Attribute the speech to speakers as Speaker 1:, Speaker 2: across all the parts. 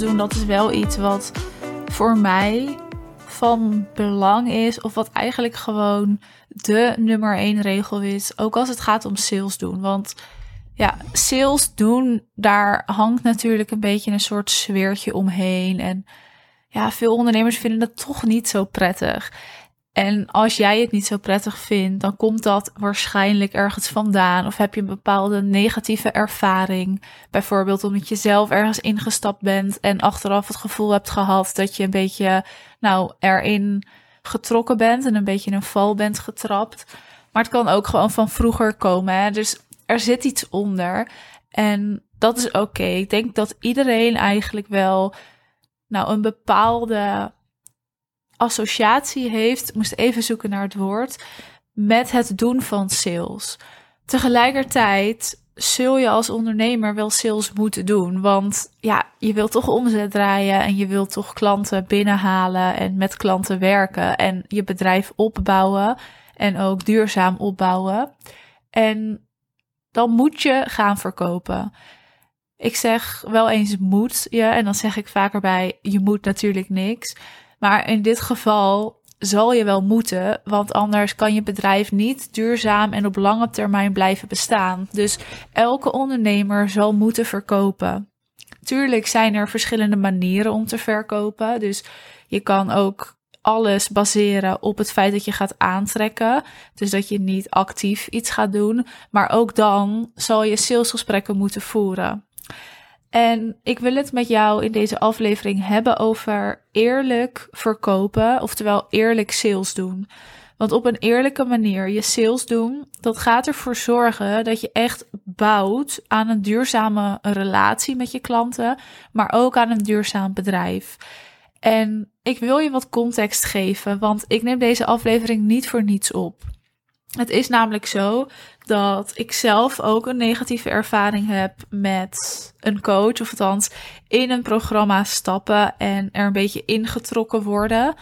Speaker 1: doen, dat is wel iets wat voor mij van belang is. Of wat eigenlijk gewoon de nummer één regel is. Ook als het gaat om sales doen. Want ja, sales doen, daar hangt natuurlijk een beetje een soort sfeertje omheen. En ja, veel ondernemers vinden dat toch niet zo prettig. En als jij het niet zo prettig vindt, dan komt dat waarschijnlijk ergens vandaan. Of heb je een bepaalde negatieve ervaring. Bijvoorbeeld omdat je zelf ergens ingestapt bent en achteraf het gevoel hebt gehad dat je een beetje, nou, erin getrokken bent en een beetje in een val bent getrapt. Maar het kan ook gewoon van vroeger komen. Dus er zit iets onder. En dat is oké. Ik denk dat iedereen eigenlijk wel, nou, een bepaalde associatie heeft, moest even zoeken naar het woord, met het doen van sales. Tegelijkertijd zul je als ondernemer wel sales moeten doen, want ja, je wilt toch omzet draaien en je wilt toch klanten binnenhalen en met klanten werken en je bedrijf opbouwen en ook duurzaam opbouwen. En dan moet je gaan verkopen. Ik zeg wel eens moet je, en dan zeg ik vaker bij je moet natuurlijk niks. Maar in dit geval zal je wel moeten, want anders kan je bedrijf niet duurzaam en op lange termijn blijven bestaan. Dus elke ondernemer zal moeten verkopen. Tuurlijk zijn er verschillende manieren om te verkopen. Dus je kan ook alles baseren op het feit dat je gaat aantrekken. Dus dat je niet actief iets gaat doen. Maar ook dan zal je salesgesprekken moeten voeren. En ik wil het met jou in deze aflevering hebben over eerlijk verkopen, oftewel eerlijk sales doen. Want op een eerlijke manier je sales doen, dat gaat ervoor zorgen dat je echt bouwt aan een duurzame relatie met je klanten, maar ook aan een duurzaam bedrijf. En ik wil je wat context geven, want ik neem deze aflevering niet voor niets op. Het is namelijk zo dat ik zelf ook een negatieve ervaring heb met een coach, of althans in een programma stappen en er een beetje ingetrokken worden.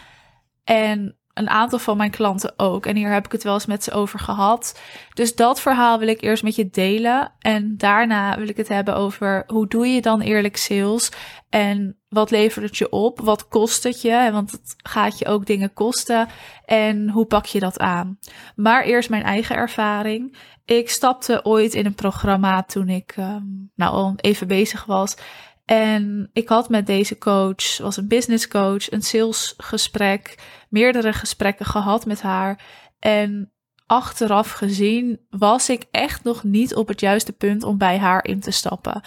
Speaker 1: En een aantal van mijn klanten ook. En hier heb ik het wel eens met ze over gehad. Dus dat verhaal wil ik eerst met je delen. En daarna wil ik het hebben over hoe doe je dan eerlijk sales? En wat levert het je op? Wat kost het je? Want het gaat je ook dingen kosten. En hoe pak je dat aan? Maar eerst mijn eigen ervaring. Ik stapte ooit in een programma toen ik um, nou al even bezig was. En ik had met deze coach, was een business coach, een salesgesprek, meerdere gesprekken gehad met haar. En achteraf gezien was ik echt nog niet op het juiste punt om bij haar in te stappen.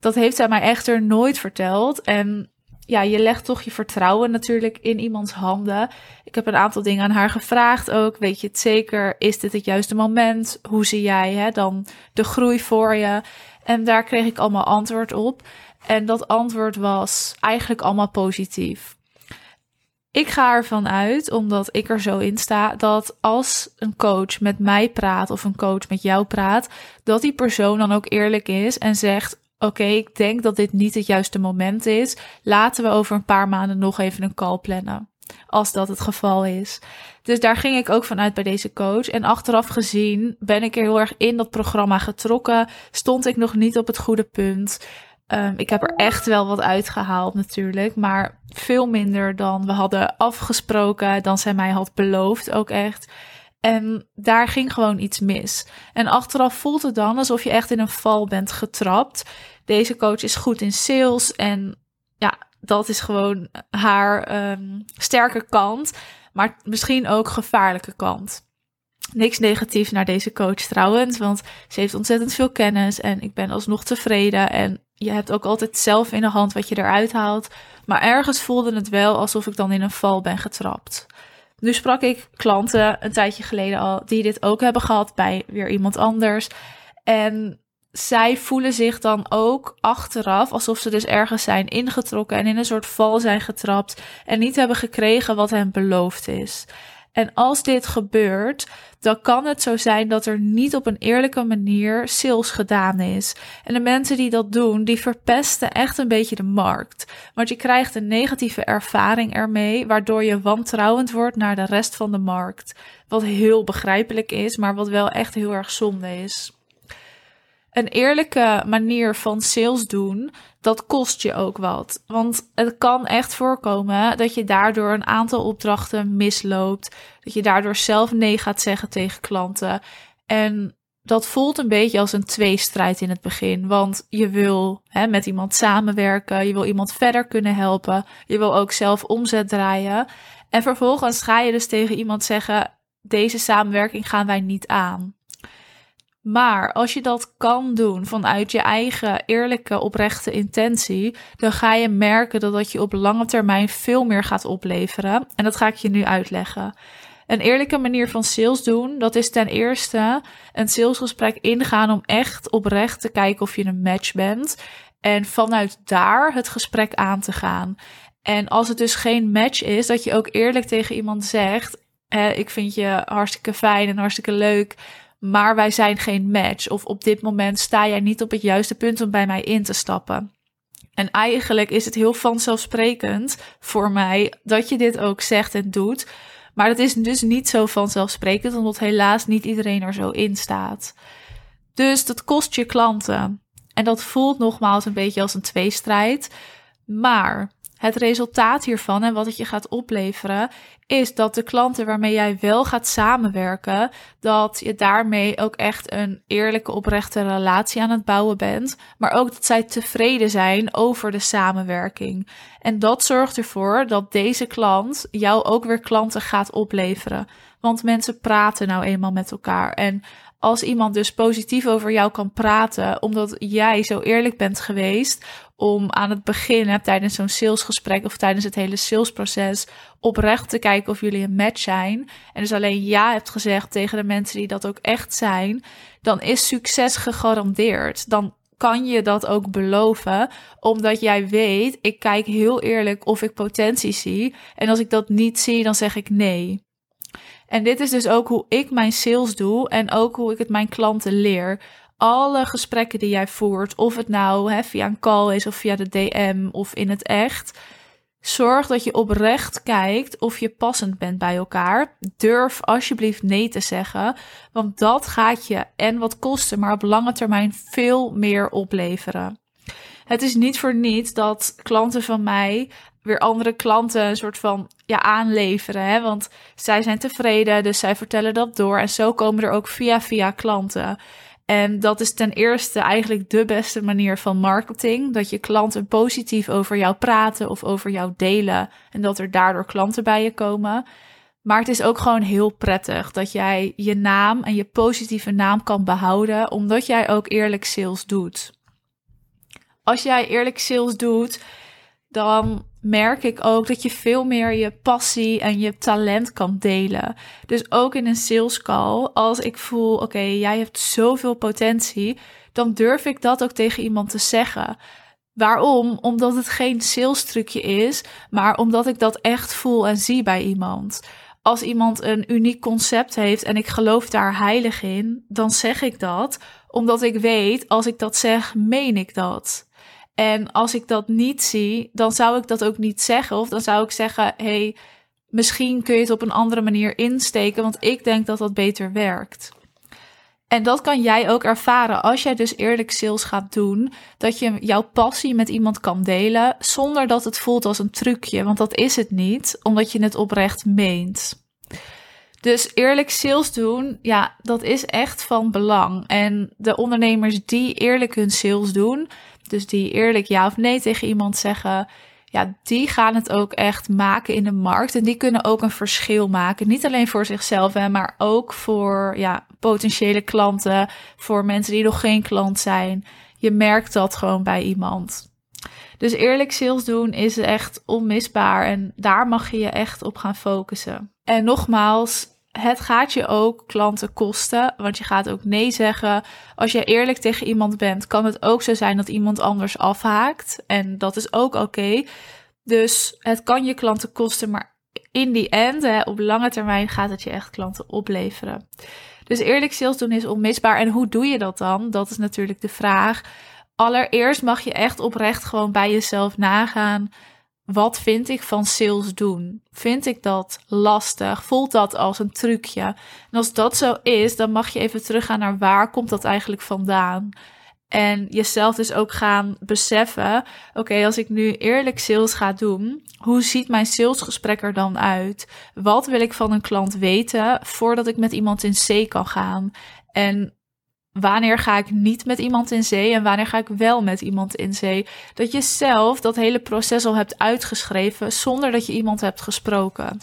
Speaker 1: Dat heeft zij mij echter nooit verteld. En ja, je legt toch je vertrouwen natuurlijk in iemands handen. Ik heb een aantal dingen aan haar gevraagd ook. Weet je het zeker? Is dit het juiste moment? Hoe zie jij hè, dan de groei voor je? En daar kreeg ik allemaal antwoord op. En dat antwoord was eigenlijk allemaal positief. Ik ga ervan uit, omdat ik er zo in sta, dat als een coach met mij praat of een coach met jou praat, dat die persoon dan ook eerlijk is en zegt: Oké, ik denk dat dit niet het juiste moment is. Laten we over een paar maanden nog even een call plannen. Als dat het geval is. Dus daar ging ik ook vanuit bij deze coach. En achteraf gezien ben ik er heel erg in dat programma getrokken. Stond ik nog niet op het goede punt. Um, ik heb er echt wel wat uitgehaald natuurlijk, maar veel minder dan we hadden afgesproken, dan zij mij had beloofd ook echt. En daar ging gewoon iets mis. En achteraf voelt het dan alsof je echt in een val bent getrapt. Deze coach is goed in sales en ja, dat is gewoon haar um, sterke kant, maar misschien ook gevaarlijke kant. Niks negatiefs naar deze coach trouwens, want ze heeft ontzettend veel kennis en ik ben alsnog tevreden. En je hebt ook altijd zelf in de hand wat je eruit haalt. Maar ergens voelde het wel alsof ik dan in een val ben getrapt. Nu sprak ik klanten een tijdje geleden al die dit ook hebben gehad bij weer iemand anders. En zij voelen zich dan ook achteraf alsof ze dus ergens zijn ingetrokken en in een soort val zijn getrapt en niet hebben gekregen wat hen beloofd is. En als dit gebeurt, dan kan het zo zijn dat er niet op een eerlijke manier sales gedaan is. En de mensen die dat doen, die verpesten echt een beetje de markt. Want je krijgt een negatieve ervaring ermee, waardoor je wantrouwend wordt naar de rest van de markt. Wat heel begrijpelijk is, maar wat wel echt heel erg zonde is. Een eerlijke manier van sales doen, dat kost je ook wat. Want het kan echt voorkomen dat je daardoor een aantal opdrachten misloopt. Dat je daardoor zelf nee gaat zeggen tegen klanten. En dat voelt een beetje als een tweestrijd in het begin. Want je wil hè, met iemand samenwerken, je wil iemand verder kunnen helpen, je wil ook zelf omzet draaien. En vervolgens ga je dus tegen iemand zeggen: deze samenwerking gaan wij niet aan. Maar als je dat kan doen vanuit je eigen eerlijke, oprechte intentie, dan ga je merken dat dat je op lange termijn veel meer gaat opleveren. En dat ga ik je nu uitleggen. Een eerlijke manier van sales doen, dat is ten eerste een salesgesprek ingaan om echt oprecht te kijken of je een match bent. En vanuit daar het gesprek aan te gaan. En als het dus geen match is, dat je ook eerlijk tegen iemand zegt: Ik vind je hartstikke fijn en hartstikke leuk maar wij zijn geen match. Of op dit moment sta jij niet op het juiste punt om bij mij in te stappen. En eigenlijk is het heel vanzelfsprekend voor mij dat je dit ook zegt en doet. Maar dat is dus niet zo vanzelfsprekend, omdat helaas niet iedereen er zo in staat. Dus dat kost je klanten. En dat voelt nogmaals een beetje als een tweestrijd. Maar het resultaat hiervan en wat het je gaat opleveren, is dat de klanten waarmee jij wel gaat samenwerken, dat je daarmee ook echt een eerlijke, oprechte relatie aan het bouwen bent, maar ook dat zij tevreden zijn over de samenwerking. En dat zorgt ervoor dat deze klant jou ook weer klanten gaat opleveren. Want mensen praten nou eenmaal met elkaar. En als iemand dus positief over jou kan praten, omdat jij zo eerlijk bent geweest om aan het begin, tijdens zo'n salesgesprek of tijdens het hele salesproces, oprecht te kijken of jullie een match zijn. En dus alleen ja hebt gezegd tegen de mensen die dat ook echt zijn, dan is succes gegarandeerd. Dan kan je dat ook beloven, omdat jij weet, ik kijk heel eerlijk of ik potentie zie. En als ik dat niet zie, dan zeg ik nee. En dit is dus ook hoe ik mijn sales doe en ook hoe ik het mijn klanten leer. Alle gesprekken die jij voert, of het nou hè, via een call is of via de DM of in het echt, zorg dat je oprecht kijkt of je passend bent bij elkaar. Durf alsjeblieft nee te zeggen, want dat gaat je en wat kosten, maar op lange termijn veel meer opleveren. Het is niet voor niets dat klanten van mij weer andere klanten een soort van ja, aanleveren. Hè? Want zij zijn tevreden, dus zij vertellen dat door. En zo komen er ook via via klanten. En dat is ten eerste eigenlijk de beste manier van marketing. Dat je klanten positief over jou praten of over jou delen. En dat er daardoor klanten bij je komen. Maar het is ook gewoon heel prettig dat jij je naam en je positieve naam kan behouden, omdat jij ook eerlijk sales doet. Als jij eerlijk sales doet, dan merk ik ook dat je veel meer je passie en je talent kan delen. Dus ook in een sales call, als ik voel, oké, jij hebt zoveel potentie, dan durf ik dat ook tegen iemand te zeggen. Waarom? Omdat het geen sales trucje is, maar omdat ik dat echt voel en zie bij iemand. Als iemand een uniek concept heeft en ik geloof daar heilig in, dan zeg ik dat, omdat ik weet, als ik dat zeg, meen ik dat. En als ik dat niet zie, dan zou ik dat ook niet zeggen. Of dan zou ik zeggen: hey, misschien kun je het op een andere manier insteken, want ik denk dat dat beter werkt. En dat kan jij ook ervaren als jij dus eerlijk sales gaat doen. Dat je jouw passie met iemand kan delen zonder dat het voelt als een trucje. Want dat is het niet, omdat je het oprecht meent. Dus eerlijk sales doen, ja, dat is echt van belang. En de ondernemers die eerlijk hun sales doen, dus die eerlijk ja of nee tegen iemand zeggen, ja, die gaan het ook echt maken in de markt. En die kunnen ook een verschil maken. Niet alleen voor zichzelf, hè, maar ook voor ja, potentiële klanten, voor mensen die nog geen klant zijn. Je merkt dat gewoon bij iemand. Dus eerlijk sales doen is echt onmisbaar en daar mag je je echt op gaan focussen. En nogmaals, het gaat je ook klanten kosten, want je gaat ook nee zeggen. Als je eerlijk tegen iemand bent, kan het ook zo zijn dat iemand anders afhaakt. En dat is ook oké. Dus het kan je klanten kosten, maar in die end, hè, op lange termijn, gaat het je echt klanten opleveren. Dus eerlijk sales doen is onmisbaar. En hoe doe je dat dan? Dat is natuurlijk de vraag. Allereerst mag je echt oprecht gewoon bij jezelf nagaan wat vind ik van sales doen? Vind ik dat lastig? Voelt dat als een trucje? En als dat zo is, dan mag je even teruggaan naar waar komt dat eigenlijk vandaan? En jezelf dus ook gaan beseffen: oké, als ik nu eerlijk sales ga doen, hoe ziet mijn salesgesprek er dan uit? Wat wil ik van een klant weten voordat ik met iemand in zee kan gaan? En wanneer ga ik niet met iemand in zee en wanneer ga ik wel met iemand in zee? Dat je zelf dat hele proces al hebt uitgeschreven zonder dat je iemand hebt gesproken.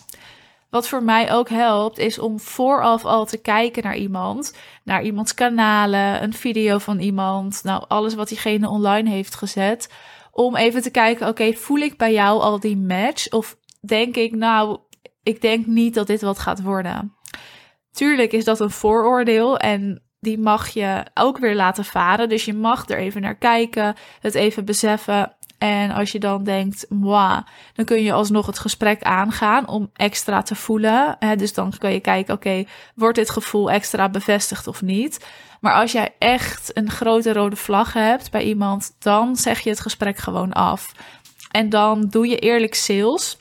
Speaker 1: Wat voor mij ook helpt, is om vooraf al te kijken naar iemand, naar iemands kanalen, een video van iemand, nou alles wat diegene online heeft gezet, om even te kijken, oké, voel ik bij jou al die match of denk ik, nou, ik denk niet dat dit wat gaat worden. Tuurlijk is dat een vooroordeel en die mag je ook weer laten varen. Dus je mag er even naar kijken, het even beseffen. En als je dan denkt, moi, dan kun je alsnog het gesprek aangaan om extra te voelen. Dus dan kun je kijken, oké, wordt dit gevoel extra bevestigd of niet? Maar als jij echt een grote rode vlag hebt bij iemand, dan zeg je het gesprek gewoon af. En dan doe je eerlijk sales.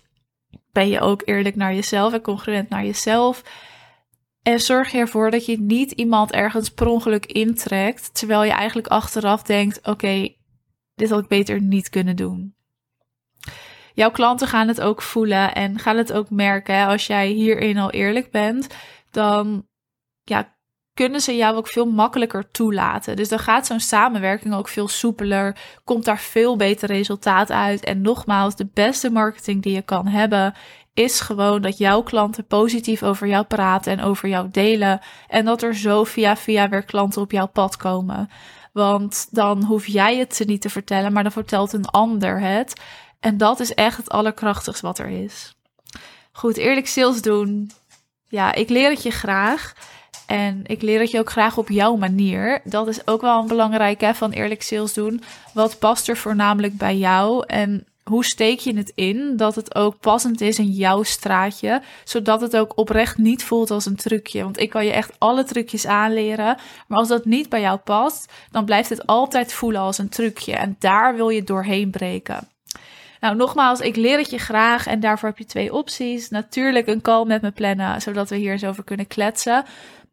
Speaker 1: Ben je ook eerlijk naar jezelf en congruent naar jezelf. En zorg ervoor dat je niet iemand ergens per ongeluk intrekt, terwijl je eigenlijk achteraf denkt: oké, dit had ik beter niet kunnen doen. Jouw klanten gaan het ook voelen en gaan het ook merken. Als jij hierin al eerlijk bent, dan ja, kunnen ze jou ook veel makkelijker toelaten. Dus dan gaat zo'n samenwerking ook veel soepeler, komt daar veel beter resultaat uit. En nogmaals, de beste marketing die je kan hebben is gewoon dat jouw klanten positief over jou praten en over jou delen. En dat er zo via via weer klanten op jouw pad komen. Want dan hoef jij het niet te vertellen, maar dan vertelt een ander het. En dat is echt het allerkrachtigst wat er is. Goed, eerlijk sales doen. Ja, ik leer het je graag. En ik leer het je ook graag op jouw manier. Dat is ook wel een belangrijk hè, van eerlijk sales doen. Wat past er voornamelijk bij jou? En hoe steek je het in dat het ook passend is in jouw straatje, zodat het ook oprecht niet voelt als een trucje. Want ik kan je echt alle trucjes aanleren, maar als dat niet bij jou past, dan blijft het altijd voelen als een trucje en daar wil je doorheen breken. Nou, nogmaals, ik leer het je graag en daarvoor heb je twee opties. Natuurlijk een call met me plannen, zodat we hier eens over kunnen kletsen.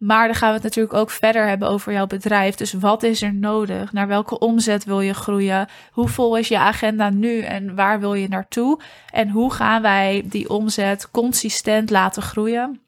Speaker 1: Maar dan gaan we het natuurlijk ook verder hebben over jouw bedrijf. Dus wat is er nodig? Naar welke omzet wil je groeien? Hoe vol is je agenda nu en waar wil je naartoe? En hoe gaan wij die omzet consistent laten groeien?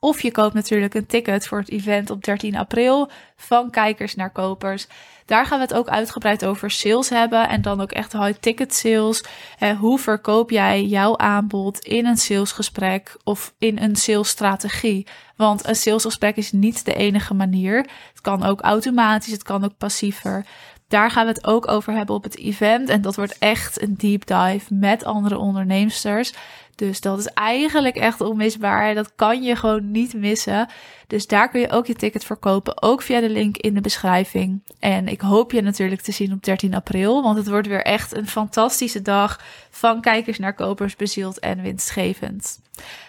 Speaker 1: Of je koopt natuurlijk een ticket voor het event op 13 april van kijkers naar kopers. Daar gaan we het ook uitgebreid over sales hebben. En dan ook echt high ticket sales. Eh, hoe verkoop jij jouw aanbod in een salesgesprek of in een salesstrategie? Want een salesgesprek is niet de enige manier. Het kan ook automatisch, het kan ook passiever. Daar gaan we het ook over hebben op het event. En dat wordt echt een deep dive met andere onderneemsters. Dus dat is eigenlijk echt onmisbaar. Dat kan je gewoon niet missen. Dus daar kun je ook je ticket voor kopen. Ook via de link in de beschrijving. En ik hoop je natuurlijk te zien op 13 april. Want het wordt weer echt een fantastische dag. Van kijkers naar kopers, bezield en winstgevend.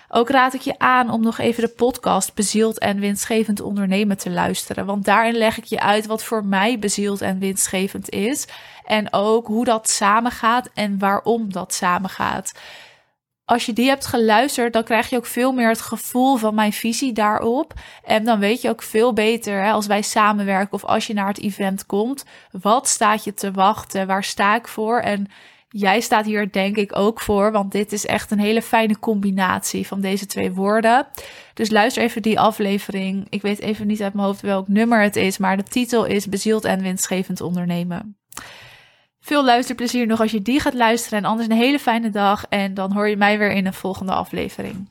Speaker 1: Ook raad ik je aan om nog even de podcast Bezield en Winstgevend Ondernemen te luisteren. Want daarin leg ik je uit wat voor mij bezield en winstgevend is. En ook hoe dat samengaat en waarom dat samengaat als je die hebt geluisterd, dan krijg je ook veel meer het gevoel van mijn visie daarop. En dan weet je ook veel beter hè, als wij samenwerken of als je naar het event komt. Wat staat je te wachten? Waar sta ik voor? En jij staat hier denk ik ook voor, want dit is echt een hele fijne combinatie van deze twee woorden. Dus luister even die aflevering. Ik weet even niet uit mijn hoofd welk nummer het is, maar de titel is Bezield en winstgevend ondernemen. Veel luisterplezier nog als je die gaat luisteren. En anders een hele fijne dag. En dan hoor je mij weer in een volgende aflevering.